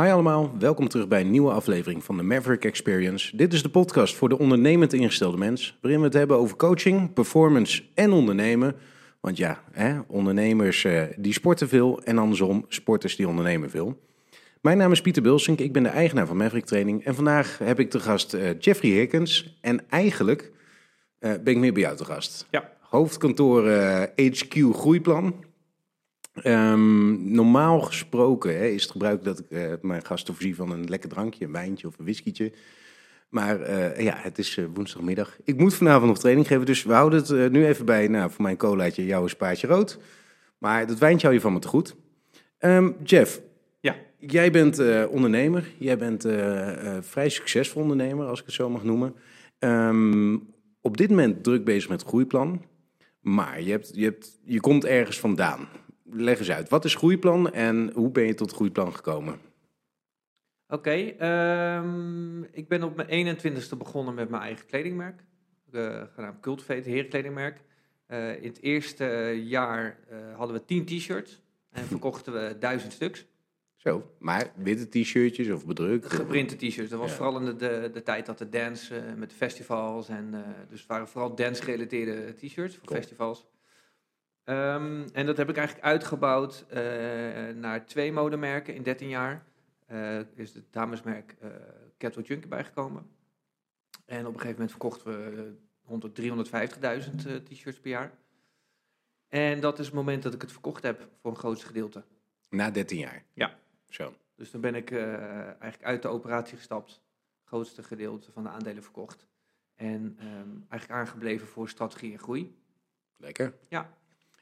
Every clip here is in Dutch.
Hi allemaal, welkom terug bij een nieuwe aflevering van de Maverick Experience. Dit is de podcast voor de ondernemend ingestelde mens, waarin we het hebben over coaching, performance en ondernemen. Want ja, hè, ondernemers eh, die sporten veel en andersom sporters die ondernemen veel. Mijn naam is Pieter Bulsink, ik ben de eigenaar van Maverick Training en vandaag heb ik te gast eh, Jeffrey Hirkens. En eigenlijk eh, ben ik meer bij jou te gast. Ja. Hoofdkantoor HQ Groeiplan. Ehm, normaal gesproken hè, is het gebruik dat ik eh, mijn gasten voorzie van een lekker drankje, een wijntje of een whiskietje. Maar eh, ja, het is eh, woensdagmiddag. Ik moet vanavond nog training geven, dus we houden het nu even bij, nou, voor mijn colaatje, jouw spaatje rood. Maar dat wijntje hou je van me te goed. Ehm, Jeff, Ja. jij bent ondernemer. Jij bent vrij succesvol ondernemer, als ik het zo mag noemen. Ehm, op dit moment druk bezig met het groeiplan. Maar je, hebt, je, hebt, je komt ergens vandaan. Leg eens uit, wat is groeiplan en hoe ben je tot groeiplan gekomen? Oké, ehm, ik ben op mijn 21ste begonnen met mijn eigen kledingmerk. eh, genaamd Cultivate, herenkledingmerk. Eh, in het eerste jaar eh, hadden we 10 t-shirts en verkochten we 1000 stuks. Zo, maar witte t-shirtjes of bedrukt? Geprinte t-shirts. Dat was Ja. vooral in de, de, de tijd dat de dance met festivals en dus het waren vooral dance-gerelateerde t-shirts voor Cool. festivals. Ehm, en dat heb ik eigenlijk uitgebouwd eh, naar twee modemerken in 13 jaar. Eh, is het damesmerk eh Catwalk Junkie bijgekomen. En op een gegeven moment verkochten we eh, rond de 350.000 eh, t-shirts per jaar. En dat is het moment dat ik het verkocht heb voor een grootste gedeelte. Na 13 jaar? Ja. Zo, Dus dan ben ik eigenlijk uit de operatie gestapt, grootste gedeelte van de aandelen verkocht. En ehm, eigenlijk aangebleven voor strategie en groei. lekker. Ja.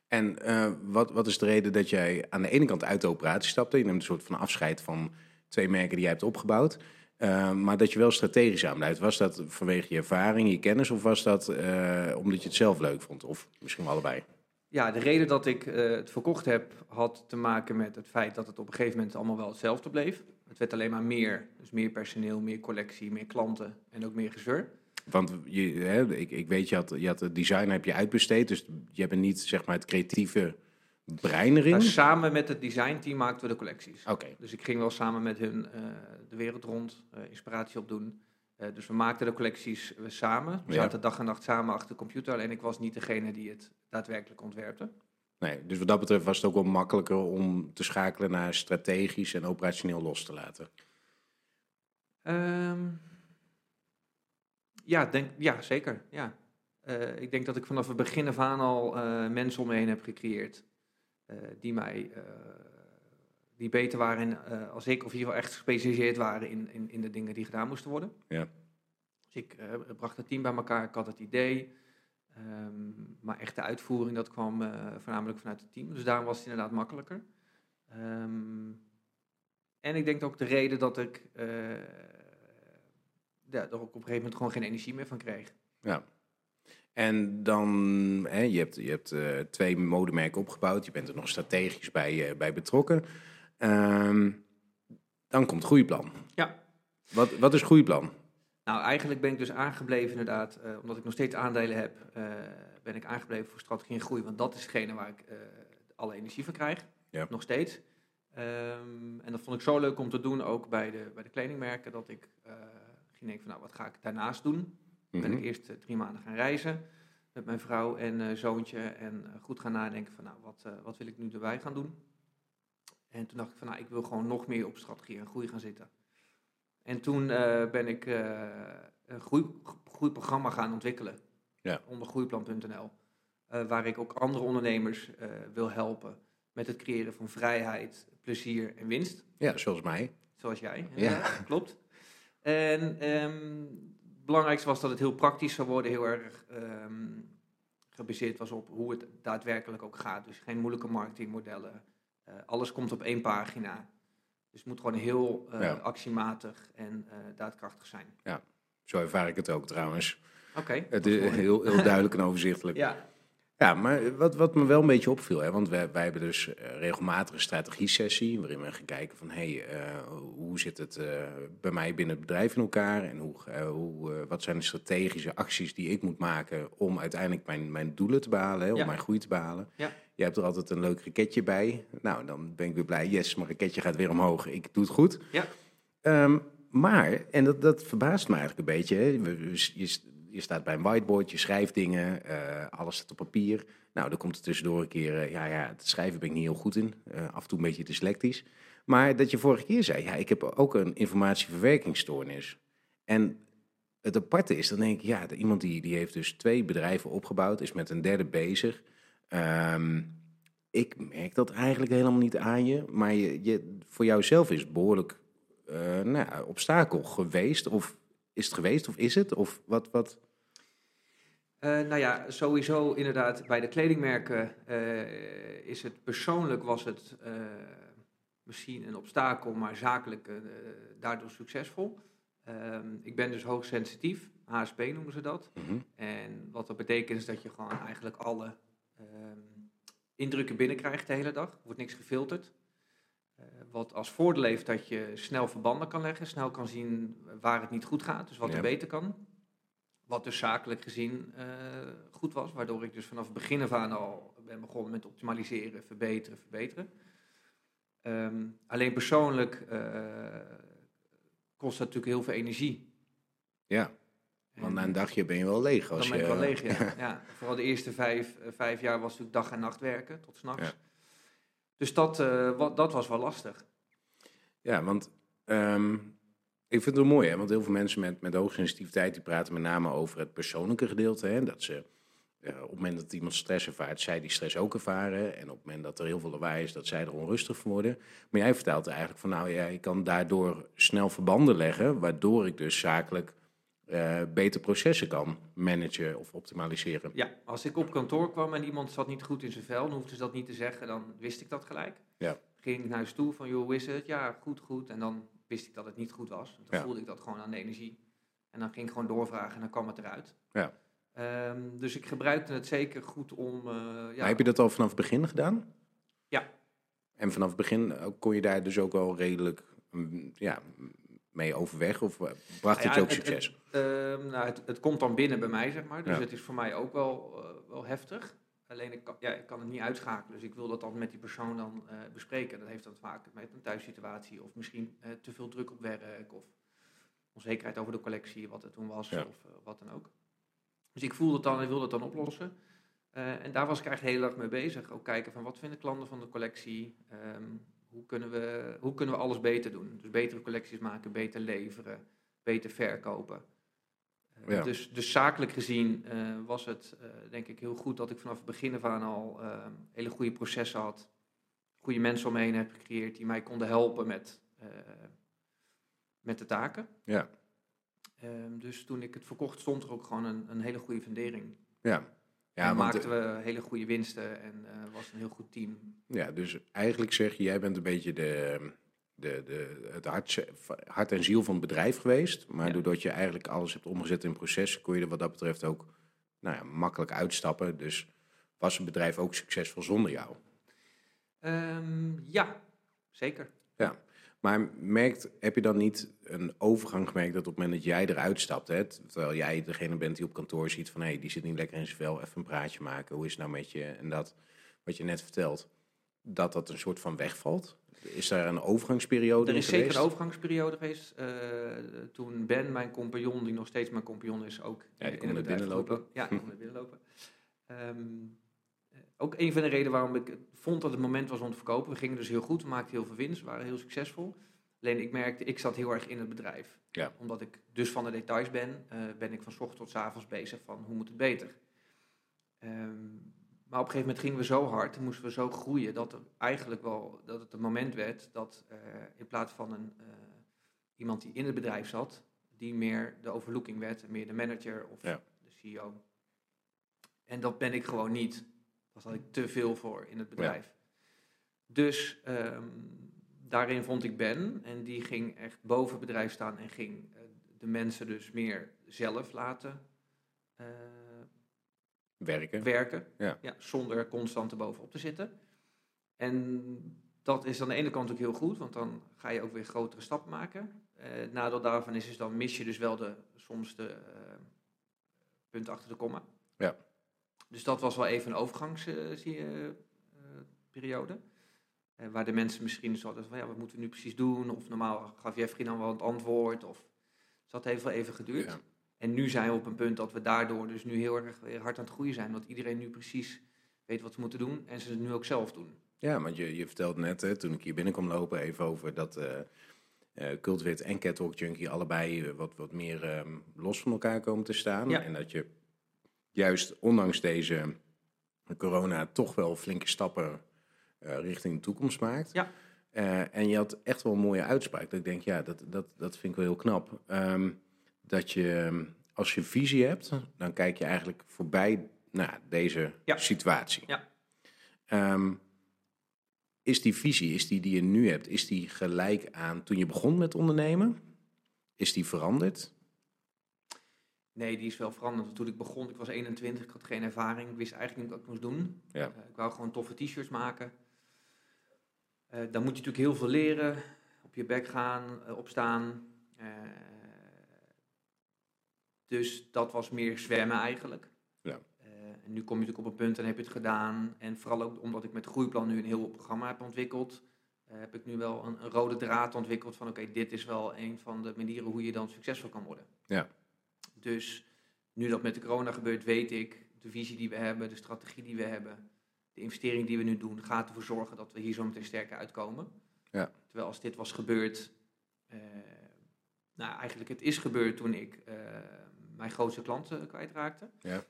En eh, wat, wat is de reden dat jij aan de ene kant uit de operatie stapte? Je neemt een soort van afscheid van twee merken die jij hebt opgebouwd. eh, maar dat je wel strategisch aan blijft. Was dat vanwege je ervaring, je kennis, of was dat eh, omdat je het zelf leuk vond? Of misschien wel allebei? Ja, de reden dat ik het verkocht heb, had te maken met het feit dat het op een gegeven moment allemaal wel hetzelfde bleef. Het werd alleen maar meer. Dus meer personeel, meer collectie, meer klanten en ook meer gezeur. Want je, hè, ik, ik weet, je had, je had het design heb je uitbesteed. Dus je bent niet zeg maar, het creatieve brein erin. Oké. samen met het designteam maakten we de collecties. Dus ik ging wel samen met hun eh, de wereld rond, eh, inspiratie opdoen. Eh, dus we maakten de collecties eh, samen. We Ja. zaten dag en nacht samen achter de computer. Alleen ik was niet degene die het daadwerkelijk ontwerpte. Nee, dus wat dat betreft was het ook wel makkelijker om te schakelen naar strategisch en operationeel los te laten. Ehm, ja, denk, ja, zeker. Ja. Eh, ik denk dat ik vanaf het begin af aan al eh, mensen om me heen heb gecreëerd. eh, die mij die beter waren in, als ik, of in ieder geval echt gespecialiseerd waren in, in, in de dingen die gedaan moesten worden. Ja. Dus ik bracht het team bij elkaar, ik had het idee. ehm, maar echt de uitvoering, dat kwam voornamelijk vanuit het team. Dus daarom was het inderdaad makkelijker. Ehm, en ik denk ook de reden dat ik ja, ook op een gegeven moment gewoon geen energie meer van kreeg. Ja. En dan, hè, je hebt, je hebt eh, twee modemerken opgebouwd. Je bent er nog strategisch bij, eh, bij betrokken. Ehm, dan komt groeiplan. Ja. Wat, wat is groeiplan? Nou, eigenlijk ben ik dus aangebleven inderdaad, eh, omdat ik nog steeds aandelen heb, ben ik aangebleven voor strategie en groei. Want dat is hetgene waar ik alle energie van krijg, Ja. nog steeds. Ehm, en dat vond ik zo leuk om te doen, ook bij de, bij de kledingmerken, dat ik ging denken van, nou, wat ga ik daarnaast doen? ben Mhm. ik eerst eh, drie maanden gaan reizen met mijn vrouw en eh, zoontje. En eh, goed gaan nadenken van, nou, wat, wat wil ik nu erbij gaan doen? En toen dacht ik van, nou, ik wil gewoon nog meer op strategie en groei gaan zitten. En toen ben ik een groei, groeiprogramma gaan ontwikkelen. Ja. Onder groeiplan.nl. waar ik ook andere ondernemers wil helpen met het creëren van vrijheid, plezier en winst. Ja, zoals mij. Zoals jij, Ja. klopt. En ehm, het belangrijkste was dat het heel praktisch zou worden, heel erg ehm, gebaseerd was op hoe het daadwerkelijk ook gaat. Dus geen moeilijke marketingmodellen. Eh, alles komt op één pagina. Dus het moet gewoon heel eh, Ja. actiematig en eh, daadkrachtig zijn. Zo ervaar ik het ook trouwens. Oké. Het is heel, heel duidelijk en overzichtelijk. Ja, Ja, maar wat, wat me wel een beetje opviel, hè, want wij, wij hebben dus eh, regelmatig een strategie-sessie waarin we gaan kijken van hey, eh, hoe zit het eh, bij mij binnen het bedrijf in elkaar en hoe, hoe, wat zijn de strategische acties die ik moet maken om uiteindelijk mijn, mijn doelen te behalen, hè, om Ja. mijn groei te behalen. Ja. Je hebt er altijd een leuk raketje bij. Nou, dan ben ik weer blij. Yes, mijn raketje gaat weer omhoog. Ik doe het goed. Ja. Ehm, maar, en dat, dat verbaast me eigenlijk een beetje. Hè. Je, je staat bij een whiteboard, je schrijft dingen, eh, alles staat op papier. Nou, dan komt er tussendoor een keer, eh, ja, ja, het schrijven ben ik niet heel goed in. Eh, af en toe een beetje dyslectisch. Maar dat je vorige keer zei, ja, ik heb ook een informatieverwerkingsstoornis. En het aparte is, dan denk ik, ja, iemand die, die heeft dus twee bedrijven opgebouwd, is met een derde bezig. Ehm, ik merk dat eigenlijk helemaal niet aan je, maar je, je, voor jouzelf is het behoorlijk eh, nou, obstakel geweest. Of is het geweest, of is het? Of wat, wat? Eh, nou ja, sowieso inderdaad bij de kledingmerken eh, is het persoonlijk was het eh, misschien een obstakel, maar zakelijk daardoor succesvol. Ehm, ik ben dus hoogsensitief, HSP noemen ze dat. Mhm. En wat dat betekent is dat je gewoon eigenlijk alle ehm, indrukken binnenkrijgt de hele dag. Er wordt niks gefilterd. Wat als voordeel heeft dat je snel verbanden kan leggen, snel kan zien waar het niet goed gaat, dus wat Ja. er beter kan. Wat dus zakelijk gezien eh, goed was, waardoor ik dus vanaf het begin af aan al ben begonnen met optimaliseren, verbeteren, verbeteren. Ehm, alleen persoonlijk eh, kost dat natuurlijk heel veel energie. Ja, want na een dagje ben je wel leeg. Als dan ben je, ik wel leeg, ja. ja. Vooral de eerste vijf, eh, vijf jaar was natuurlijk dag en nacht werken, tot s'nachts. Ja. Dus dat, eh, wat, dat was wel lastig. Ja, want ehm, ik vind het wel mooi, hè? want heel veel mensen met, met hoogsensitiviteit die praten met name over het persoonlijke gedeelte. Hè? Dat ze op het moment dat iemand stress ervaart, zij die stress ook ervaren. En op het moment dat er heel veel lawaai is, dat zij er onrustig van worden. Maar jij vertelt eigenlijk van, nou ja, ik kan daardoor snel verbanden leggen, waardoor ik dus zakelijk eh, beter processen kan managen of optimaliseren. Ja, als ik op kantoor kwam en iemand zat niet goed in zijn vel, dan hoefde ze dat niet te zeggen, dan wist ik dat gelijk. Ja. Ging ik naar huis toe van, joh, hoe is het? Ja, goed, goed. En dan wist ik dat het niet goed was. Dan Ja. voelde ik dat gewoon aan de energie. En dan ging ik gewoon doorvragen en dan kwam het eruit. Ja. Ehm, dus ik gebruikte het zeker goed om... eh, ja, Maar heb je dat al vanaf het begin gedaan? Ja. En vanaf het begin eh, kon je daar dus ook al redelijk mm, ja, mee overweg? Of eh, bracht het je ook succes? Ehm, nou, het, het komt dan binnen bij mij, zeg maar. Dus het is voor mij ook wel, wel heftig. Alleen ik kan, ja, ik kan het niet uitschakelen. Dus ik wil dat dan met die persoon dan eh, bespreken. Dat heeft dan vaak met een thuissituatie. Of misschien eh, te veel druk op werk. Of onzekerheid over de collectie, wat het toen was. Ja. Of eh, wat dan ook. Dus ik voel dat dan en wil dat dan oplossen. En daar was ik eigenlijk heel erg mee bezig. Ook kijken van wat vinden klanten van de collectie. Ehm, hoe, kunnen we, hoe kunnen we alles beter doen? Dus betere collecties maken, beter leveren, beter verkopen. Eh, Ja. dus, dus zakelijk gezien eh, was het eh, denk ik heel goed dat ik vanaf het begin af aan al eh, hele goede processen had. Goede mensen om me heen heb gecreëerd die mij konden helpen met, eh, met de taken. Ja. Ehm, dus toen ik het verkocht stond er ook gewoon een, een hele goede fundering. Ja. Ja, en maakten we hele goede winsten en eh, was een heel goed team. ja, dus eigenlijk zeg je, jij bent een beetje de, de, de, het hart, hart en ziel van het bedrijf geweest. Maar Ja. doordat je eigenlijk alles hebt omgezet in processen, kon je er wat dat betreft ook nou ja, makkelijk uitstappen. Dus was het bedrijf ook succesvol zonder jou. Ehm, ja, zeker. Maar merkt, heb je dan niet een overgang gemerkt dat op het moment dat jij eruit stapt, hè, terwijl jij degene bent die op kantoor ziet van hé, hey, die zit niet lekker in zijn vel, even een praatje maken, hoe is het nou met je? En dat, wat je net vertelt, dat dat een soort van wegvalt? Is daar een overgangsperiode Er is zeker een overgangsperiode geweest. eh, toen Ben, mijn compagnon, die nog steeds mijn compagnon is, ook Ja, in het bedrijf binnenlopen. Ja, die komt net binnenlopen. Ehm, eh, ook een van de redenen waarom ik vond dat het moment was om te verkopen. We gingen dus heel goed, we maakten heel veel winst, waren heel succesvol. Alleen ik merkte, ik zat heel erg in het bedrijf. Ja. Omdat ik dus van de details ben, eh, ben ik van s ochtends tot s avonds bezig van hoe moet het beter. Ehm, maar op een gegeven moment gingen we zo hard en moesten we zo groeien dat er eigenlijk wel dat het een moment werd dat eh, in plaats van een, eh, iemand die in het bedrijf zat, die meer de overlooking werd, meer de manager of Ja. de CEO. En dat ben ik gewoon niet. Daar had ik te veel voor in het bedrijf. Dus ehm, daarin vond ik Ben en die ging echt boven het bedrijf staan en ging eh, de mensen dus meer zelf laten Werken. werken. Ja. zonder constant erbovenop te zitten. En dat is aan de ene kant ook heel goed, want dan ga je ook weer grotere stappen maken. Eh, het nadeel daarvan is, is dan mis je dus wel de, soms de eh, punten achter de komma. Ja. Dus dat was wel even een overgangsperiode. Eh, waar de mensen misschien zo hadden van, ja, wat moeten we nu precies doen? Of normaal gaf Jeffrey dan wel het antwoord. Of, dus dat heeft wel even geduurd. Ja. En nu zijn we op een punt dat we daardoor dus nu heel erg weer hard aan het groeien zijn. Want iedereen nu precies weet wat ze moeten doen en ze het nu ook zelf doen. Ja, want je, je vertelde net, hè, toen ik hier binnen kwam lopen, even over dat eh eh, Cultwit en Catwalk Junkie allebei eh, wat, wat meer ehm, los van elkaar komen te staan. Ja. En dat je juist ondanks deze corona toch wel flinke stappen richting de toekomst maakt. Ja. En je had echt wel een mooie uitspraak. Dat ik denk, ja, dat, dat, dat vind ik wel heel knap. Ehm, dat je, ehm, als je visie hebt, dan kijk je eigenlijk voorbij naar deze Ja. situatie. Ja. Ehm, is die visie, is die die je nu hebt, is die gelijk aan toen je begon met ondernemen? Is die veranderd? Nee, die is wel veranderd. Toen ik begon, ik was 21, ik had geen ervaring. Ik wist eigenlijk niet wat ik moest doen. Ja. Eh, ik wou gewoon toffe t-shirts maken. Eh, dan moet je natuurlijk heel veel leren. Op je bek gaan, eh, opstaan. Dus dat was meer zwemmen eigenlijk. Ja. Eh, en nu kom je natuurlijk op een punt en heb je het gedaan. En vooral ook omdat ik met Groeiplan nu een heel programma heb ontwikkeld. eh, heb ik nu wel een, een rode draad ontwikkeld van oké, dit is wel een van de manieren hoe je dan succesvol kan worden. Ja. Dus nu dat met de corona gebeurt, weet ik de visie die we hebben, de strategie die we hebben, de investering die we nu doen, gaat ervoor zorgen dat we hier zo meteen sterker uitkomen. Ja. Terwijl als dit was gebeurd, eh, nou eigenlijk het is gebeurd toen ik mijn grootste klant eh, kwijtraakte. Ja.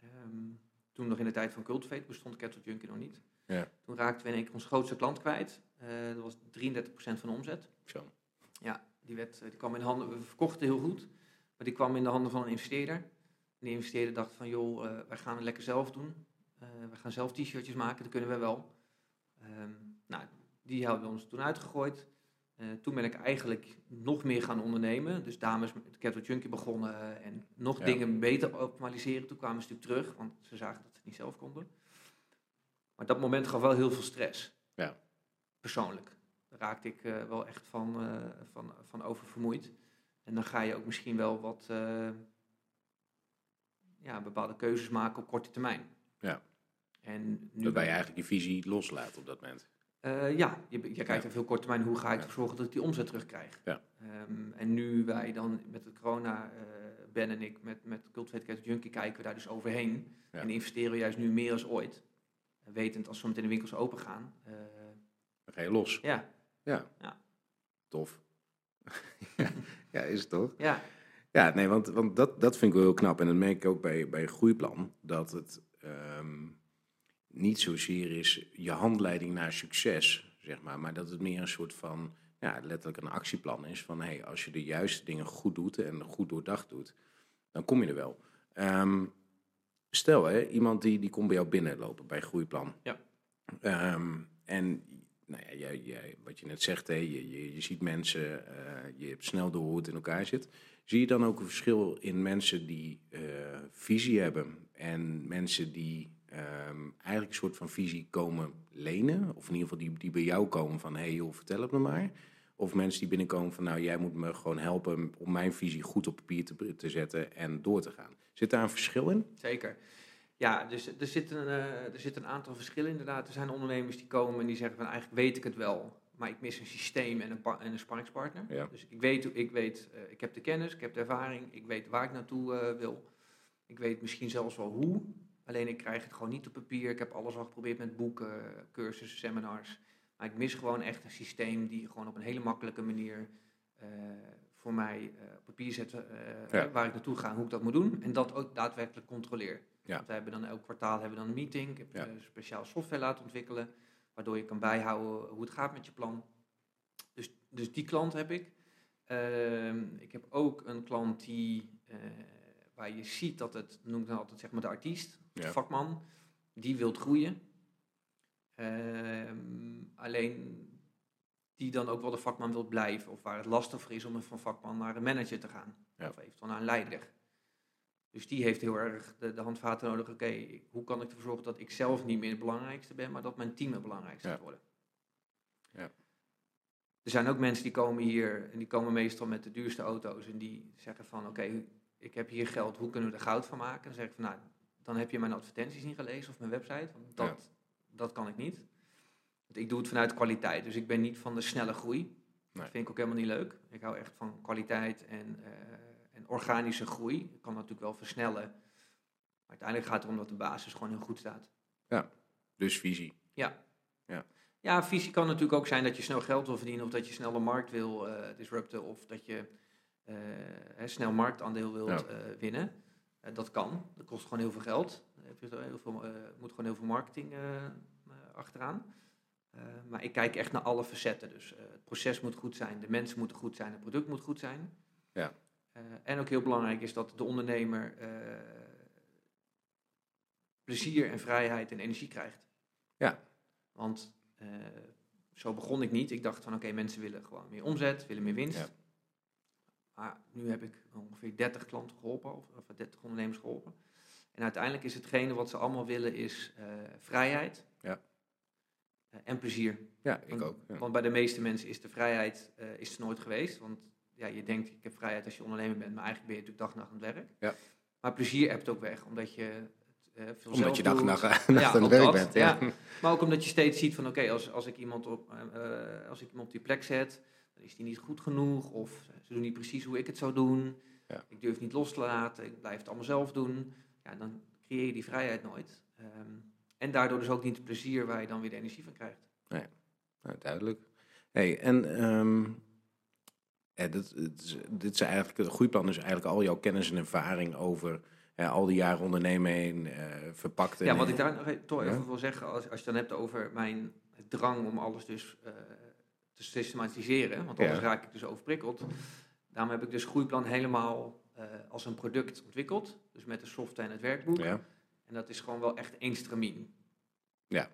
Ehm, toen nog in de tijd van Cultivate bestond Kettle Junkie nog niet. Ja. Toen raakten we in één keer onze grootste klant kwijt. Eh, dat was 33% van de omzet. Zo. Ja, die, werd, eh, die kwam in de handen, we verkochten heel goed, maar die kwam in de handen van een investeerder. En die investeerder dacht van, joh, wij gaan het lekker zelf doen. We gaan zelf t-shirtjes maken, dat kunnen we wel. Ehm, nou, die hebben we ons toen uitgegooid. Eh, toen ben ik eigenlijk nog meer gaan ondernemen. Dus dames met Kettle Junkie begonnen en nog Ja. dingen beter optimaliseren. Toen kwamen ze natuurlijk terug, want ze zagen dat ze het niet zelf konden. Maar dat moment gaf wel heel veel stress. Ja. Persoonlijk. Daar raakte ik eh, wel echt van, eh, van, van oververmoeid. En dan ga je ook misschien wel wat ja, bepaalde keuzes maken op korte termijn. Ja. En nu Waarbij je eigenlijk je visie loslaat op dat moment. Eh, ja, je, je kijkt Ja. even heel kort termijn, hoe ga ik ervoor zorgen dat ik die omzet terugkrijg. Ja. Ehm, en nu wij dan met de corona, eh, Ben en ik, met, met Cultivate Cat Junkie, kijken we daar dus overheen. Ja. En investeren we juist nu meer als ooit. Wetend als we meteen de winkels open gaan. eh, Dan ga je los. ja, Ja. Ja. Tof. ja. ja, is het toch? ja, Ja, nee, want, want dat, dat vind ik wel heel knap. En dat merk ik ook bij, bij Groeiplan. Dat het ehm, niet zozeer is je handleiding naar succes, zeg maar. Maar dat het meer een soort van, ja, letterlijk een actieplan is. Van, hé, hey, als je de juiste dingen goed doet en goed doordacht doet, dan kom je er wel. Ehm, stel, hè, iemand die, die komt bij jou binnenlopen bij Groeiplan. Ja. Ehm, en nou ja, jij, jij, wat je net zegt, hè, je, je, je ziet mensen, eh, je hebt snel door hoe het in elkaar zit. Zie je dan ook een verschil in mensen die eh, visie hebben en mensen die ehm, eigenlijk een soort van visie komen lenen? Of in ieder geval die, die bij jou komen van, hé hey, joh, vertel het me maar. Of mensen die binnenkomen van, nou jij moet me gewoon helpen om mijn visie goed op papier te, te zetten en door te gaan. Zit daar een verschil in? zeker. Ja, dus er zit, een, eh, er zit een aantal verschillen inderdaad. Er zijn ondernemers die komen en die zeggen van eigenlijk weet ik het wel, maar ik mis een systeem en een, en een sparringspartner. Ja. Dus ik weet, ik weet, eh, ik heb de kennis, ik heb de ervaring, ik weet waar ik naartoe eh, wil. Ik weet misschien zelfs wel hoe, alleen ik krijg het gewoon niet op papier. Ik heb alles al geprobeerd met boeken, cursussen, seminars. Maar ik mis gewoon echt een systeem die gewoon op een hele makkelijke manier eh, voor mij eh, op papier zet eh, Ja. waar ik naartoe ga en hoe ik dat moet doen. En dat ook daadwerkelijk controleer. Ja. Want we hebben dan elk kwartaal hebben we dan een meeting. Ik heb Ja. speciaal software laten ontwikkelen, waardoor je kan bijhouden hoe het gaat met je plan. Dus, dus die klant heb ik. Ehm, ik heb ook een klant die, waar je ziet dat het, noem ik dan altijd zeg maar de artiest, de Ja. vakman, die wilt groeien. Ehm, alleen die dan ook wel de vakman wilt blijven. Of waar het lastig voor is om van vakman naar een manager te gaan. Ja. Of eventueel naar een leider. Dus die heeft heel erg de, de handvaten nodig. Oké, hoe kan ik ervoor zorgen dat ik zelf niet meer het belangrijkste ben, maar dat mijn team het belangrijkste Ja. gaat worden. Ja. Er zijn ook mensen die komen hier en die komen meestal met de duurste auto's en die zeggen van oké, ik heb hier geld, hoe kunnen we er goud van maken? Dan zeg ik van nou, dan heb je mijn advertenties niet gelezen of mijn website, want dat, Ja. dat kan ik niet. Want ik doe het vanuit kwaliteit, dus ik ben niet van de snelle groei. Nee. Dat vind ik ook helemaal niet leuk. Ik hou echt van kwaliteit en, eh, en organische groei. Ik kan natuurlijk wel versnellen, maar uiteindelijk gaat het erom dat de basis gewoon heel goed staat. Dus visie. Ja, visie kan natuurlijk ook zijn dat je snel geld wil verdienen of dat je snel de markt wil eh, disrupten of dat je snel marktaandeel wilt Ja. eh, winnen. Eh, dat kan, dat kost gewoon heel veel geld. Er heel veel, eh, moet gewoon heel veel marketing eh, eh, achteraan. Eh, maar ik kijk echt naar alle facetten. Dus eh, het proces moet goed zijn, de mensen moeten goed zijn, het product moet goed zijn. Ja. Eh, en ook heel belangrijk is dat de ondernemer eh, plezier en vrijheid en energie krijgt. Ja. Want eh, zo begon ik niet. Ik dacht van oké, mensen willen gewoon meer omzet, willen meer winst. Ja. Maar nu heb ik ongeveer 30 klanten geholpen, of, of 30 ondernemers geholpen. En uiteindelijk is hetgene wat ze allemaal willen is eh, vrijheid Ja. eh, en plezier. Ja, ik Want- ook. Ja. Want bij de meeste mensen is de vrijheid eh, is nooit geweest. Want ja, je denkt, ik heb vrijheid als je ondernemer bent, maar eigenlijk ben je natuurlijk dag en nacht aan het werk. Ja. Maar plezier hebt ook weg, omdat je veel Omdat je dag en nacht nacht Ja, aan het werk dat, bent. ja. Maar ook omdat je steeds ziet van, oké, als, als ik iemand op, als ik iemand op die plek zet, is die niet goed genoeg. Of ze doen niet precies hoe ik het zou doen. Ja. Ik durf niet los te laten. Ik blijf het allemaal zelf doen. Ja, dan creëer je die vrijheid nooit. Ehm, en daardoor dus ook niet het plezier waar je dan weer de energie van krijgt. Nou, duidelijk. Hey, en ehm, ja, dit, dit is, eigenlijk, het groeiplan is eigenlijk al jouw kennis en ervaring over al die jaren ondernemen heen eh, verpakt. Ja, wat ik daar nog e- toch Ja. even wil zeggen, als, als je dan hebt over mijn drang om alles dus eh, te systematiseren, want anders Ja. raak ik dus overprikkeld. Daarom heb ik dus Groeiplan helemaal eh, als een product ontwikkeld, dus met de software en het werkboek. Ja, En dat is gewoon wel echt één stramien. Ja.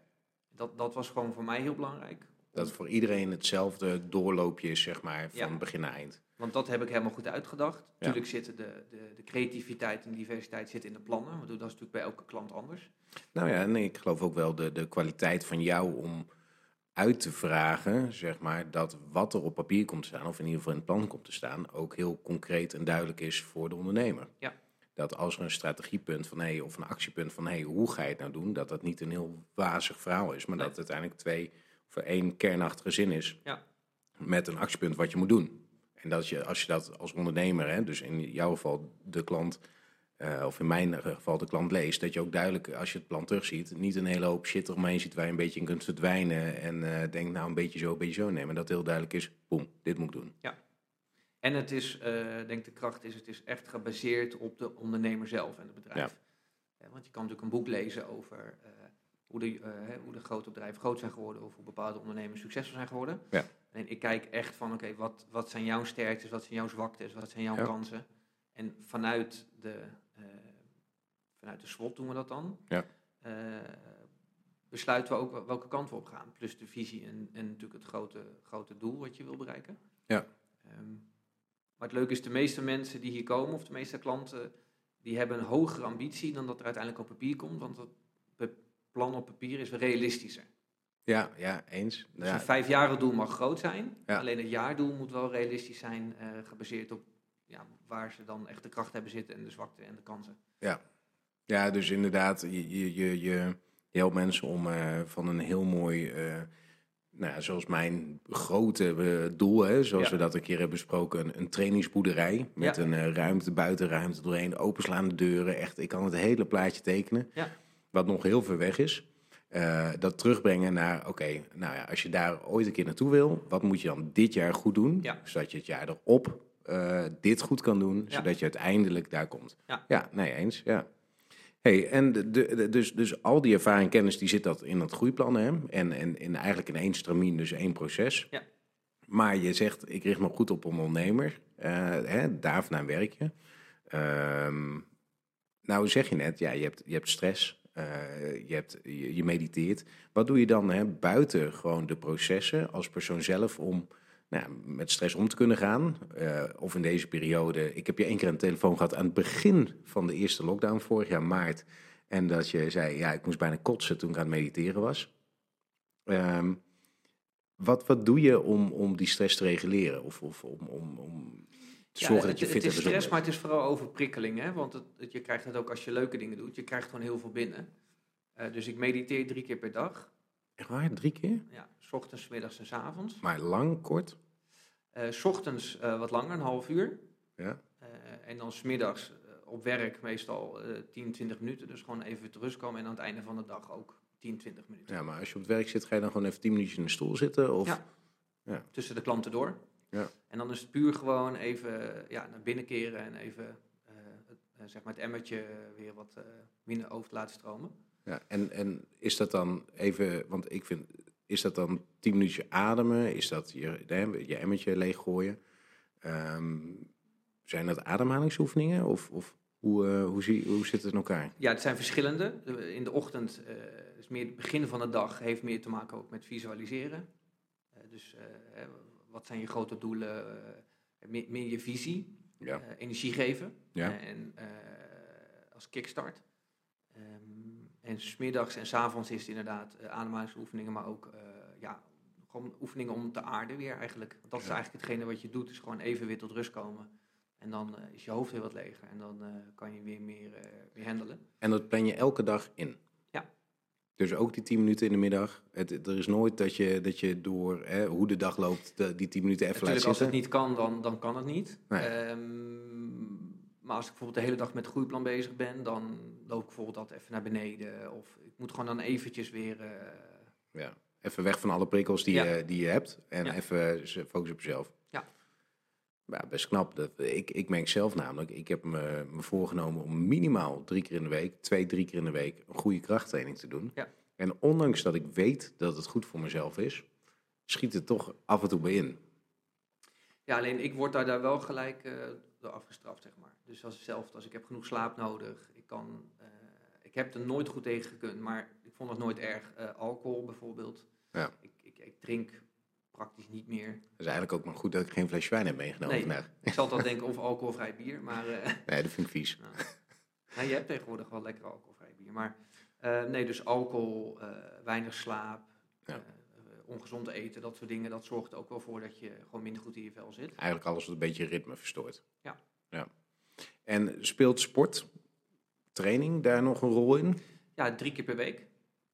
Dat, dat was gewoon voor mij heel belangrijk. dat voor iedereen hetzelfde doorloopje is, zeg maar, van Ja. begin naar eind. Want dat heb ik helemaal goed uitgedacht. Natuurlijk zitten de, de, de creativiteit en diversiteit zitten in de plannen. Want dat is natuurlijk bij elke klant anders. Nou ja, en ik geloof ook wel de, de kwaliteit van jou om uit te vragen, zeg maar, dat wat er op papier komt te staan, of in ieder geval in het plan komt te staan, ook heel concreet en duidelijk is voor de ondernemer. Ja. Dat als er een strategiepunt van hey, of een actiepunt van hey, hoe ga je het nou doen, dat dat niet een heel wazig verhaal is, maar Nee. dat het uiteindelijk twee of één kernachtige zin is Ja. met een actiepunt wat je moet doen. En dat je, als je dat als ondernemer, hè, dus in jouw geval de klant, eh, of in mijn geval de klant leest, dat je ook duidelijk, als je het plan terugziet, niet een hele hoop shit eromheen ziet waar je een beetje in kunt verdwijnen en eh denkt, nou een beetje zo, een beetje zo. Maar dat heel duidelijk is, boem, dit moet ik doen. En het is, ik denk de kracht is, het is echt gebaseerd op de ondernemer zelf en het bedrijf. Eh, want je kan natuurlijk een boek lezen over hoe, de, hoe de grote bedrijven groot zijn geworden of hoe bepaalde ondernemers succesvol zijn geworden. Ja. En ik kijk echt van, oké, wat, wat zijn jouw sterktes, wat zijn jouw zwaktes, wat zijn jouw Ja. kansen? En vanuit de, vanuit de SWOT doen we dat dan. Ja. Eh, besluiten we ook wel- welke kant we op gaan. Plus de visie en, en natuurlijk het grote, grote doel wat je wil bereiken. Ja. Ehm, maar het leuke is, de meeste mensen die hier komen, of de meeste klanten, die hebben een hogere ambitie dan dat er uiteindelijk op papier komt. Want het plan op papier is realistischer. Ja, ja, eens. Dus een vijfjaren doel mag groot zijn. Ja. Alleen het jaardoel moet wel realistisch zijn, eh, gebaseerd op ja, waar ze dan echt de kracht hebben zitten en de zwakte en de kansen. Ja, dus inderdaad, je, je, je, helpt mensen om eh, van een heel mooi, eh, nou ja, zoals mijn grote eh, doel, hè, zoals Ja. we dat een keer hebben besproken, een, een trainingsboerderij met Ja. een ruimte, buitenruimte doorheen, openslaande deuren. Echt, ik kan het hele plaatje tekenen, Ja. wat nog heel ver weg is. Dat terugbrengen naar, oké, nou ja, als je daar ooit een keer naartoe wil, wat moet je dan dit jaar goed doen, Ja. zodat je het jaar erop eh, dit goed kan doen, Ja. zodat je uiteindelijk daar komt. Ja. ja nee, eens, ja. Hey, en de, de, dus, dus al die ervaring en kennis die zit dat in dat groeiplan, hè? En, en, en eigenlijk in één stramien, dus één proces. Ja. Maar je zegt, ik richt me goed op een ondernemer. eh hè, werk je. Ehm, nou zeg je net, ja, je hebt, je hebt stress, eh, je, hebt, je, je mediteert. Wat doe je dan hè, buiten gewoon de processen als persoon zelf om nou, met stress om te kunnen gaan. Uh, of in deze periode. Ik heb je één keer een telefoon gehad aan het begin van de eerste lockdown vorig jaar maart. En dat je zei, ja, ik moest bijna kotsen toen ik aan het mediteren was. Um, wat, wat doe je om, om die stress te reguleren? Of, of om, om, om te zorgen dat je fit Het is stress, maar het is vooral overprikkeling. Hè? Want het, je krijgt het ook als je leuke dingen doet. Je krijgt gewoon heel veel binnen. Uh, dus ik mediteer drie keer per dag. Echt waar? Drie keer? Ja, s ochtends, middags en s avonds. Maar lang, kort? Uh, s ochtends uh, wat langer, een half uur. Ja. en dan smiddags op werk meestal 10, 20 minuten. Dus gewoon even te rust komen. En aan het einde van de dag ook 10, 20 minuten. Ja, maar als je op het werk zit, ga je dan gewoon even 10 minuutjes in de stoel zitten? Of? Ja. ja. Tussen de klanten door. Ja. En dan is het puur gewoon even ja, naar binnen keren en even uh, het, zeg maar het emmertje weer wat uh, minder over te laten stromen. Ja, en, en is dat dan even, want ik vind, is dat dan 10 minuutjes ademen? Is dat je, je emmertje leeggooien? Um, zijn dat ademhalingsoefeningen? Of, of hoe, uh, hoe, zie, hoe zit het in elkaar? Ja, het zijn verschillende. In de ochtend is meer het begin van de dag, heeft meer te maken ook met visualiseren. Uh, dus uh, wat zijn je grote doelen? Uh, meer, meer, je visie, ja. energie geven ja. en als kickstart. Um, en smiddags en s avonds is het inderdaad ademhalingsoefeningen, maar ook ja, gewoon oefeningen om te aarden weer eigenlijk. Want dat is eigenlijk hetgene wat je doet, is gewoon even weer tot rust komen. En dan is je hoofd weer wat leger en dan kan je weer meer, meer handelen. En dat plan je elke dag in? Dus ook die 10 minuten in de middag. Het, er is nooit dat je, dat je door hè, hoe de dag loopt, de, die 10 minuten even Natuurlijk, laat zitten. als het niet kan, dan, dan kan het niet. Nee. Um, maar als ik bijvoorbeeld de hele dag met het groeiplan bezig ben, dan loop ik bijvoorbeeld altijd even naar beneden. Of ik moet gewoon dan eventjes weer... Uh... Ja, even weg van alle prikkels die, Ja. je, die je hebt. En Ja. even focussen op jezelf. Ja. Ja, best knap. Dat, ik, ik merk zelf namelijk, ik heb me, me voorgenomen om minimaal drie keer in de week, twee, drie keer in de week, een goede krachttraining te doen. Ja. En ondanks dat ik weet dat het goed voor mezelf is, schiet het toch af en toe bij in. Ja, alleen ik word daar, daar wel gelijk eh, door afgestraft, zeg maar. Dus als zelf, als ik heb genoeg slaap nodig, ik kan... eh, ik heb er nooit goed tegen gekund, maar ik vond het nooit erg. Eh, alcohol bijvoorbeeld. Ja. Ik, ik, ik drink praktisch niet meer. Het is eigenlijk ook maar goed dat ik geen flesje wijn heb meegenomen Nee. vandaag. Ik zal dan denken of alcoholvrij bier, maar... eh, Nee, dat vind ik vies. Nou, nou, je hebt tegenwoordig wel lekker alcoholvrij bier. Maar nee, dus alcohol, weinig slaap, Ja. ongezond eten, dat soort dingen. Dat zorgt ook wel voor dat je gewoon minder goed in je vel zit. Eigenlijk alles wat een beetje ritme verstoort. Ja. ja. En speelt sport, training daar nog een rol in? Ja, drie keer per week.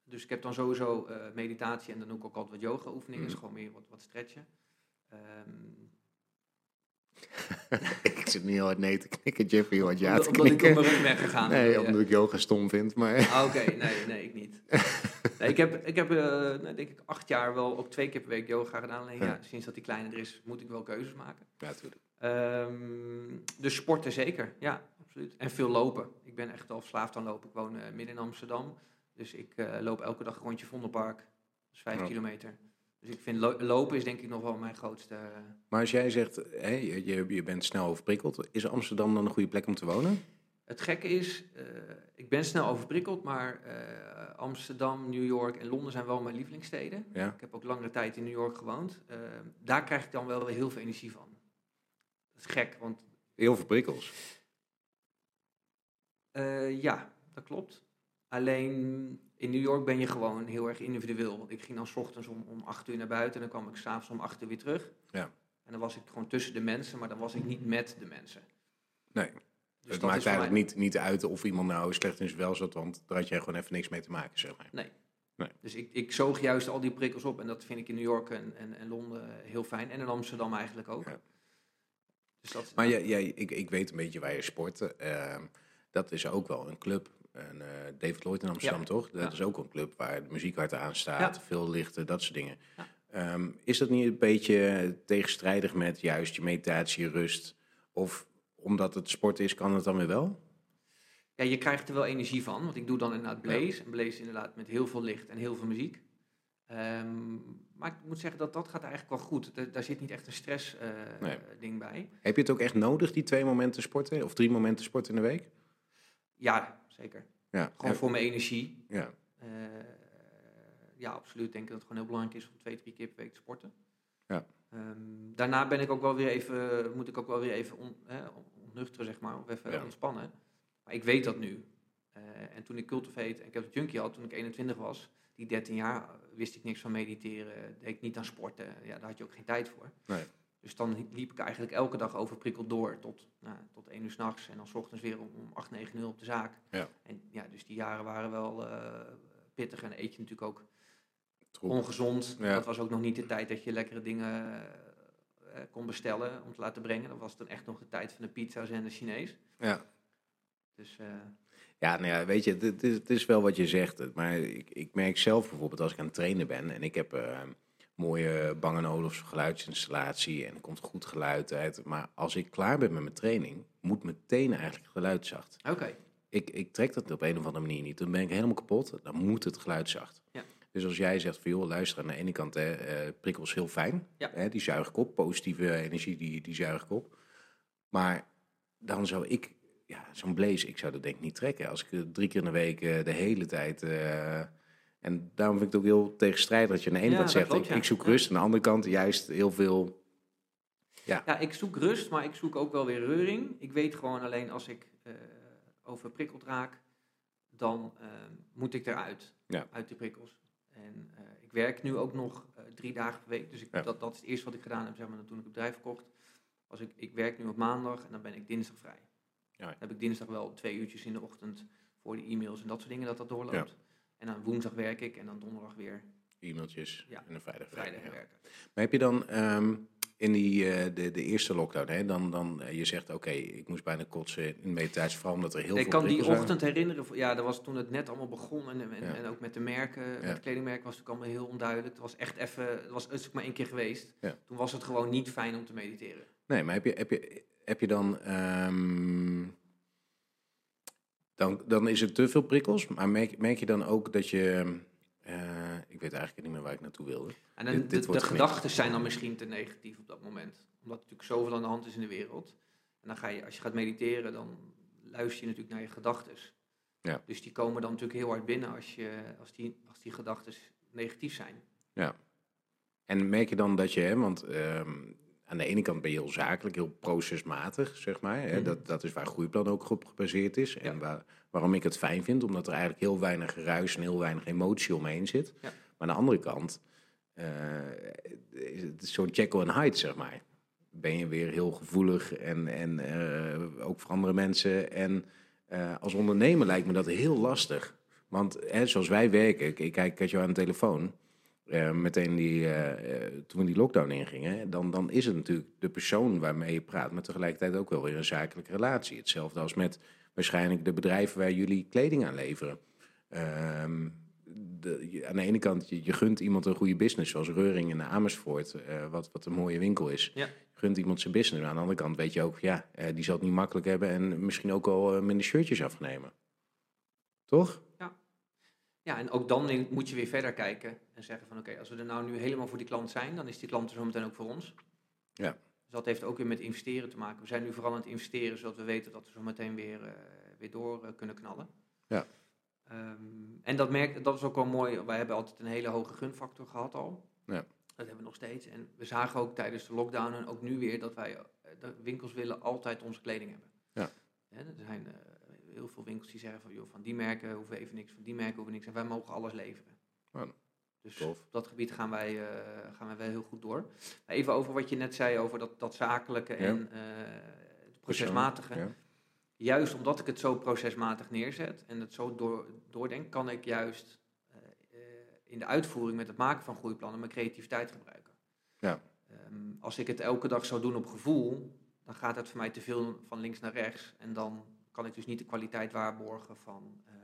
Dus ik heb dan sowieso eh, meditatie en dan doe ik ook altijd wat yoga oefeningen. Mhm. Dus gewoon meer wat, wat stretchen. Ehm, ik zit niet heel hard nee te knikken, Jeffrey, want ja te omdat, omdat ik op knikken. mijn rug ben gegaan. Nee, omdat ik yoga stom vind, maar... Ah, Oké, nee, nee, ik niet. Nee, ik heb, ik heb eh, nou, denk ik acht jaar wel ook twee keer per week yoga gedaan. Alleen Ja. sinds dat die kleiner er is, moet ik wel keuzes maken. Ja, natuurlijk. Ehm, dus sporten zeker, ja, absoluut. En veel lopen. Ik ben echt wel verslaafd aan lopen. Ik woon eh, midden in Amsterdam. Dus ik eh, loop elke dag een rondje Vondelpark. Dat is vijf Ja. kilometer. Dus ik vind lo- lopen is denk ik nog wel mijn grootste... eh, Maar als jij zegt, hè, je, je, bent snel overprikkeld, is Amsterdam dan een goede plek om te wonen? Het gekke is, ik ben snel overprikkeld, maar Amsterdam, New York en Londen zijn wel mijn lievelingssteden. Ja. Ik heb ook langere tijd in New York gewoond. Eh, daar krijg ik dan wel weer heel veel energie van. Is gek, want Heel veel prikkels. eh, ja, dat klopt. Alleen in New York ben je gewoon heel erg individueel. Ik ging dan 's ochtends om, om 8 uur naar buiten en dan kwam ik s'avonds om 8 uur weer terug. Ja. En dan was ik gewoon tussen de mensen, maar dan was ik niet met de mensen. Nee, Dus het dat maakt eigenlijk mij- niet, niet uit of iemand nou slecht in zijn wel zat, want daar had jij gewoon even niks mee te maken, zeg maar. Dus ik, ik zoog juist al die prikkels op en dat vind ik in New York en, en, en Londen heel fijn. En in Amsterdam eigenlijk ook. Ja. Dus dat, Maar jij, jij, ik, ik weet een beetje waar je sport. Ehm, dat is ook wel een club. En, eh, David Lloyd in Amsterdam, Ja. toch? Dat Ja. is ook een club waar de muziek hard aan staat, Ja. veel lichten, dat soort dingen. Ehm, is dat niet een beetje tegenstrijdig met juist je meditatie, rust? Of omdat het sport is, kan het dan weer wel? Ja, je krijgt er wel energie van, want ik doe dan inderdaad blaze. En blaze inderdaad met heel veel licht en heel veel muziek. Ehm, maar ik moet zeggen dat dat gaat eigenlijk wel goed. Da- daar zit niet echt een stress eh, Nee. ding bij. Heb je het ook echt nodig, die twee momenten sporten? Of drie momenten sporten in de week? Ja, zeker. Ja. Gewoon voor mijn energie. ja. Eh, ja, absoluut. Ik denk dat het gewoon heel belangrijk is om twee, drie keer per week te sporten. Ja. Ehm, daarna ben ik ook wel weer even, moet ik ook wel weer even on, hè, ontnuchteren, zeg maar, of even Ja. ontspannen. Maar ik weet dat nu. Eh, en toen ik Cultivate en Captain Junkie had, toen ik 21 was, die 13 jaar, eh, wist ik niks van mediteren, deed ik niet aan sporten. Ja, daar had je ook geen tijd voor. Nee. Dus dan liep ik eigenlijk elke dag overprikkeld door tot, nou, tot 1 uur s'nachts en dan 's ochtends weer om, om 8, 9 uur op de zaak. Ja. En ja, dus die jaren waren wel eh, pittig en eet je natuurlijk ook Troep. ongezond. Ja. Dat was ook nog niet de tijd dat je lekkere dingen kon bestellen om te laten brengen. Dat was dan echt nog de tijd van de pizza's en de Chinees. Ja. Dus Ja, nou ja, weet je, het, is, het is wel wat je zegt. Maar ik, ik merk zelf bijvoorbeeld als ik aan het trainen ben en ik heb eh, mooie Bang Olufsen geluidsinstallatie en er komt goed geluid uit. Maar als ik klaar ben met mijn training, moet meteen eigenlijk geluid zacht. oké, Ik, ik trek dat op een of andere manier niet. Dan ben ik helemaal kapot. Dan moet het geluid zacht. Ja. Dus als jij zegt van joh, luister aan de ene kant, hè, eh, prikkels heel fijn. Ja. Hè, die zuig ik op, positieve energie, die, die zuig ik op. Maar dan zou ik, ja, zo'n blaze, ik zou dat denk ik niet trekken. Als ik eh, drie keer in de week eh, de hele tijd... eh, en daarom vind ik het ook heel tegenstrijdig dat je aan de ene Ja, kant zegt, klopt, ik, ja. ik zoek Ja. rust. Aan de andere kant juist heel veel... ja, ik zoek rust, maar ik zoek ook wel weer reuring. Ik weet gewoon alleen als ik eh, overprikkeld raak, dan moet ik eruit, Ja. uit die prikkels. En ik werk nu ook nog drie dagen per week, dus ik, Ja. dat, dat is het eerste wat ik gedaan heb, zeg maar, toen ik het bedrijf verkocht. Als ik, ik werk nu op maandag en dan ben ik dinsdag vrij. Ja. Dan heb ik dinsdag wel twee uurtjes in de ochtend voor de e-mails en dat soort dingen dat dat doorloopt. En dan woensdag werk ik en dan donderdag weer E-mailtjes Ja. en een vrijdag. vrijdag werken. Maar heb je dan ehm, in die, eh, de, de eerste lockdown, hè, dan, dan eh, je zegt oké, ik moest bijna kotsen in meditatie, vooral omdat er heel ik veel kan die waren. ochtend herinneren, ja, dat was toen het net allemaal begon en, en, Ja. en ook met de merken, met Ja. de kledingmerken was het ook allemaal heel onduidelijk. Het was echt even, het was het maar één keer geweest. Toen was het gewoon niet fijn om te mediteren. Nee, maar heb je, heb je, heb je dan, ehm, dan... Dan is het te veel prikkels, maar merk, merk je dan ook dat je... eh, ik weet eigenlijk niet meer waar ik naartoe wilde. En dan, Dit- dit de, gedachten zijn dan misschien te negatief op dat moment. Omdat er natuurlijk zoveel aan de hand is in de wereld. En dan ga je, als je gaat mediteren, dan luister je natuurlijk naar je gedachten. Ja. Dus die komen dan natuurlijk heel hard binnen als, je, als die, als die gedachten negatief zijn. En merk je dan dat je, hè, want ehm, aan de ene kant ben je heel zakelijk, heel procesmatig, zeg maar. Hè? Mhm. Dat, dat is waar Groeiplan ook op gebaseerd is. En waar, waarom ik het fijn vind, omdat er eigenlijk heel weinig geruis en heel weinig emotie omheen zit. Ja. Maar aan de andere kant, eh, is het zo'n Jekyll en Hyde, zeg maar. Ben je weer heel gevoelig en, en eh, ook voor andere mensen. En eh, als ondernemer lijkt me dat heel lastig. Want hè, zoals wij werken, ik, ik kijk ik had jou aan de telefoon. Eh, meteen die, eh, eh, toen we die lockdown ingingen, dan, dan is het natuurlijk de persoon waarmee je praat, maar tegelijkertijd ook wel weer een zakelijke relatie. Hetzelfde als met waarschijnlijk de bedrijven waar jullie kleding aan leveren. Ehm, de, aan de ene kant, je, je gunt iemand een goede business, zoals Reuring in Amersfoort, wat, wat een mooie winkel is. Ja. Je gunt iemand zijn business, maar aan de andere kant weet je ook, ja, die zal het niet makkelijk hebben en misschien ook al minder shirtjes afnemen. Toch? Ja, en ook dan moet je weer verder kijken en zeggen van oké, als we er nou nu helemaal voor die klant zijn, dan is die klant er zometeen ook voor ons. Ja. Dus dat heeft ook weer met investeren te maken. We zijn nu vooral aan het investeren, zodat we weten dat we zo meteen weer, eh, weer door eh, kunnen knallen. Ja. Ehm, en dat, merk, dat is ook wel mooi. Wij hebben altijd een hele hoge gunfactor gehad al. Ja. Dat hebben we nog steeds. En we zagen ook tijdens de lockdown en ook nu weer dat wij, eh, de winkels willen altijd onze kleding hebben. Ja. Hè, er zijn heel veel winkels die zeggen van, joh, van die merken hoeven even niks, van die merken hoeven niks. En wij mogen alles leveren. Oh, Dus tof. op dat gebied gaan wij, eh, gaan wij wel heel goed door. Maar even over wat je net zei over dat, dat zakelijke en eh, het procesmatige. Ja. Juist omdat ik het zo procesmatig neerzet en het zo door, doordenk, kan ik juist eh, in de uitvoering met het maken van groeiplannen mijn creativiteit gebruiken. Ja. Ehm, als ik het elke dag zou doen op gevoel, dan gaat het voor mij te veel van links naar rechts. En dan kan ik dus niet de kwaliteit waarborgen van ehm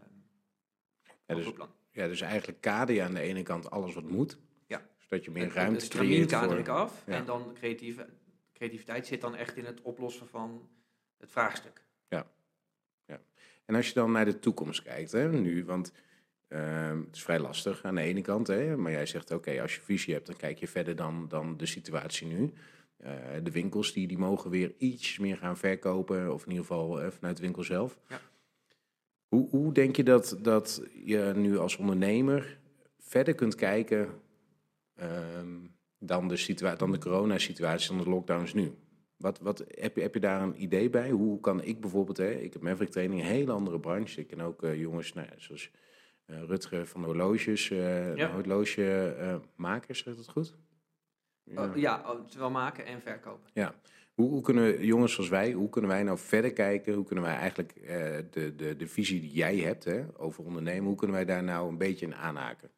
Ja, dus, groeiplan. ja, dus eigenlijk kader je aan de ene kant alles wat moet. Ja. Zodat je meer ruimte stramien creëert kader voor... ik af. Ja. En dan creatieve, creativiteit zit dan echt in het oplossen van het vraagstuk. En als je dan naar de toekomst kijkt, hè, nu, want ehm, het is vrij lastig aan de ene kant, hè, maar jij zegt oké, als je visie hebt, dan kijk je verder dan, dan de situatie nu. Eh, de winkels die, die mogen weer iets meer gaan verkopen, of in ieder geval eh, vanuit de winkel zelf. Ja. Hoe, hoe denk je dat, dat je nu als ondernemer verder kunt kijken? ehm, dan de, situa dan de coronasituatie, dan de lockdowns nu. Wat, wat, heb, je, heb je daar een idee bij? Hoe kan ik bijvoorbeeld, hè, ik heb Maverick Training, een hele andere branche. Ik ken ook eh, jongens nou, zoals Rutger van de horloges, Ja. horlogemakers, zegt dat goed? Oh, ja, oh, zowel maken en verkopen. Hoe, hoe kunnen jongens zoals wij, hoe kunnen wij nou verder kijken? Hoe kunnen wij eigenlijk eh, de, de, de visie die jij hebt hè, over ondernemen, hoe kunnen wij daar nou een beetje in aanhaken?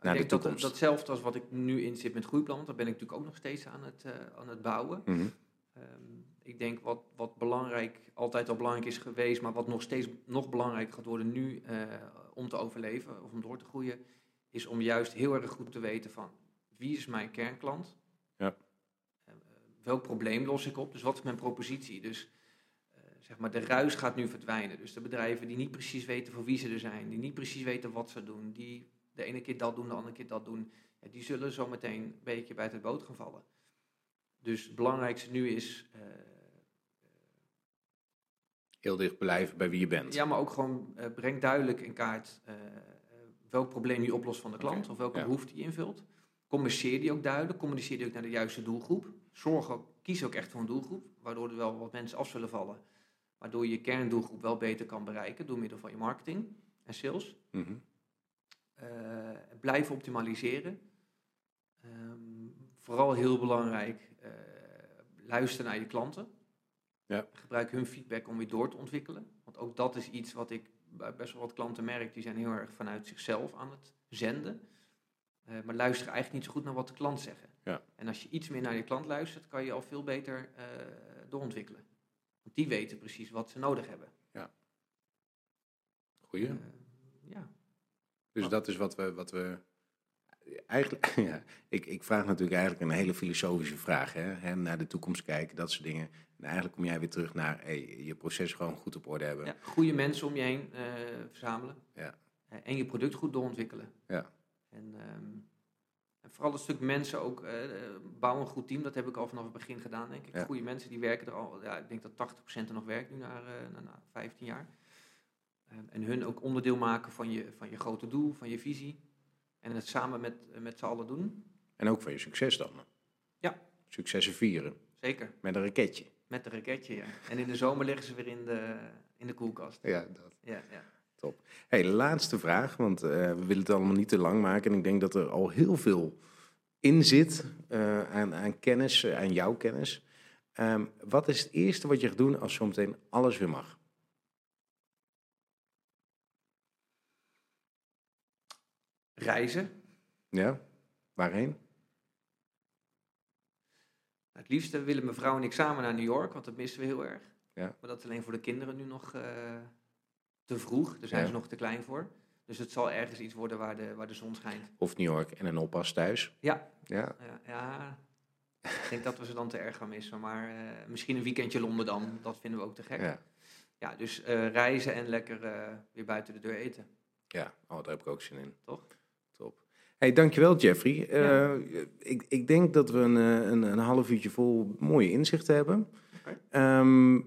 Naar ik de denk dat toekomst. datzelfde als wat ik nu in zit met groeiplan, daar ben ik natuurlijk ook nog steeds aan het, eh, aan het bouwen. Mhm. Ehm, ik denk wat, wat belangrijk, altijd al belangrijk is geweest, maar wat nog steeds nog belangrijker gaat worden nu eh, om te overleven of om door te groeien, is om juist heel erg goed te weten van wie is mijn kernklant? Ja. Eh, welk probleem los ik op? Dus wat is mijn propositie? Dus eh, zeg maar, de ruis gaat nu verdwijnen. Dus de bedrijven die niet precies weten voor wie ze er zijn, die niet precies weten wat ze doen, die de ene keer dat doen, de andere keer dat doen, ja, die zullen zometeen een beetje bij het boot gaan vallen. Dus het belangrijkste nu is, eh, Heel dicht blijven bij wie je bent. ja, maar ook gewoon breng duidelijk in kaart welk probleem je oplost van de klant of welke ja. behoefte je invult. Communiceer die ook duidelijk, communiceer die ook naar de juiste doelgroep. Zorg ook, kies ook echt voor een doelgroep, waardoor er wel wat mensen af zullen vallen. Waardoor je je kerndoelgroep wel beter kan bereiken door middel van je marketing en sales. Mhm. Eh, blijven optimaliseren. Ehm, vooral heel belangrijk, eh, luister naar je klanten. Ja. Gebruik hun feedback om weer door te ontwikkelen. Want ook dat is iets wat ik bij best wel wat klanten merk. Die zijn heel erg vanuit zichzelf aan het zenden. Eh, maar luisteren eigenlijk niet zo goed naar wat de klant zegt. Ja. En als je iets meer naar je klant luistert, kan je al veel beter eh, doorontwikkelen. Want die weten precies wat ze nodig hebben. Goeie. Eh, ja. Dus dat is wat we, wat we eigenlijk, ja, ik, ik vraag natuurlijk eigenlijk een hele filosofische vraag, hè, hè, naar de toekomst kijken, dat soort dingen. En eigenlijk kom jij weer terug naar hey, je proces gewoon goed op orde hebben. Ja, goede mensen om je heen verzamelen. Ja. En je product goed doorontwikkelen. Ja. En, ehm, en vooral het stuk mensen ook, eh, eh, bouw een goed team. Dat heb ik al vanaf het begin gedaan, denk ik. Ja. Goede mensen die werken er al, ja, ik denk dat 80% er nog werkt nu na, eh, na, na 15 jaar. Ehm, en hun ook onderdeel maken van je, van je grote doel, van je visie. En het samen met, eh, met z'n allen doen. En ook van je succes dan. Ja. Successen vieren, Zeker, met een raketje. met een raketje, ja. En in de zomer liggen ze weer in de, in de koelkast. Ja, dat. Ja, ja. Hey, laatste vraag, want eh, we willen het allemaal niet te lang maken. En ik denk dat er al heel veel in zit eh, aan, aan kennis, eh, aan jouw kennis. Ehm, wat is het eerste wat je gaat doen als zometeen alles weer mag? Reizen. Ja? Waarheen? Het liefste willen mijn vrouw en ik samen naar New York, want dat missen we heel erg. Ja. Maar dat is alleen voor de kinderen nu nog te vroeg. Daar zijn Ja. ze nog te klein voor. Dus het zal ergens iets worden waar de, waar de zon schijnt. Of New York en een oppas thuis? Ja. Ja. Ja, ja. ik denk dat we ze dan te erg gaan missen. Maar eh, misschien een weekendje Londen dan. Dat vinden we ook te gek. Ja, Ja. dus eh, reizen en lekker eh, weer buiten de deur eten. Ja, oh, daar heb ik ook zin in. Toch? Top. Hey, dankjewel Jeffrey. Ja. Eh, ik, ik denk dat we een, een, een half uurtje vol mooie inzichten hebben. Oké. Ehm,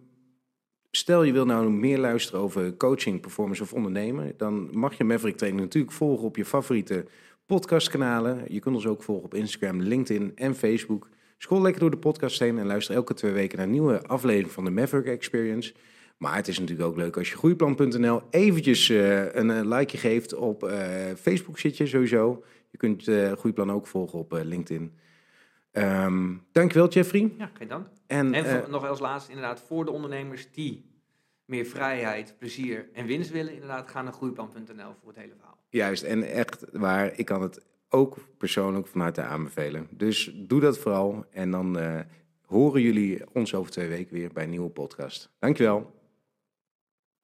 stel je wil nou meer luisteren over coaching, performance of ondernemen, dan mag je Maverick Training natuurlijk volgen op je favoriete podcastkanalen. Je kunt ons ook volgen op Instagram, LinkedIn en Facebook. Scroll lekker door de podcast heen en luister elke twee weken naar een nieuwe aflevering van de Maverick Experience. Maar het is natuurlijk ook leuk als je groeiplan.nl eventjes eh, een eh, likeje geeft op eh, Facebook zit je sowieso. Je kunt Groeiplan ook volgen op LinkedIn. Ehm dankjewel Jeffrey. Ja, geen dank. En, En eh, voor- nog als laatste, inderdaad, voor de ondernemers die meer vrijheid, plezier en winst willen, inderdaad, ga naar groeiplan.nl voor het hele verhaal. Juist, en echt waar, ik kan het ook persoonlijk van harte aanbevelen. Dus doe dat vooral en dan eh, horen jullie ons over twee weken weer bij een nieuwe podcast. Dankjewel.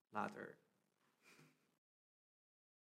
Later.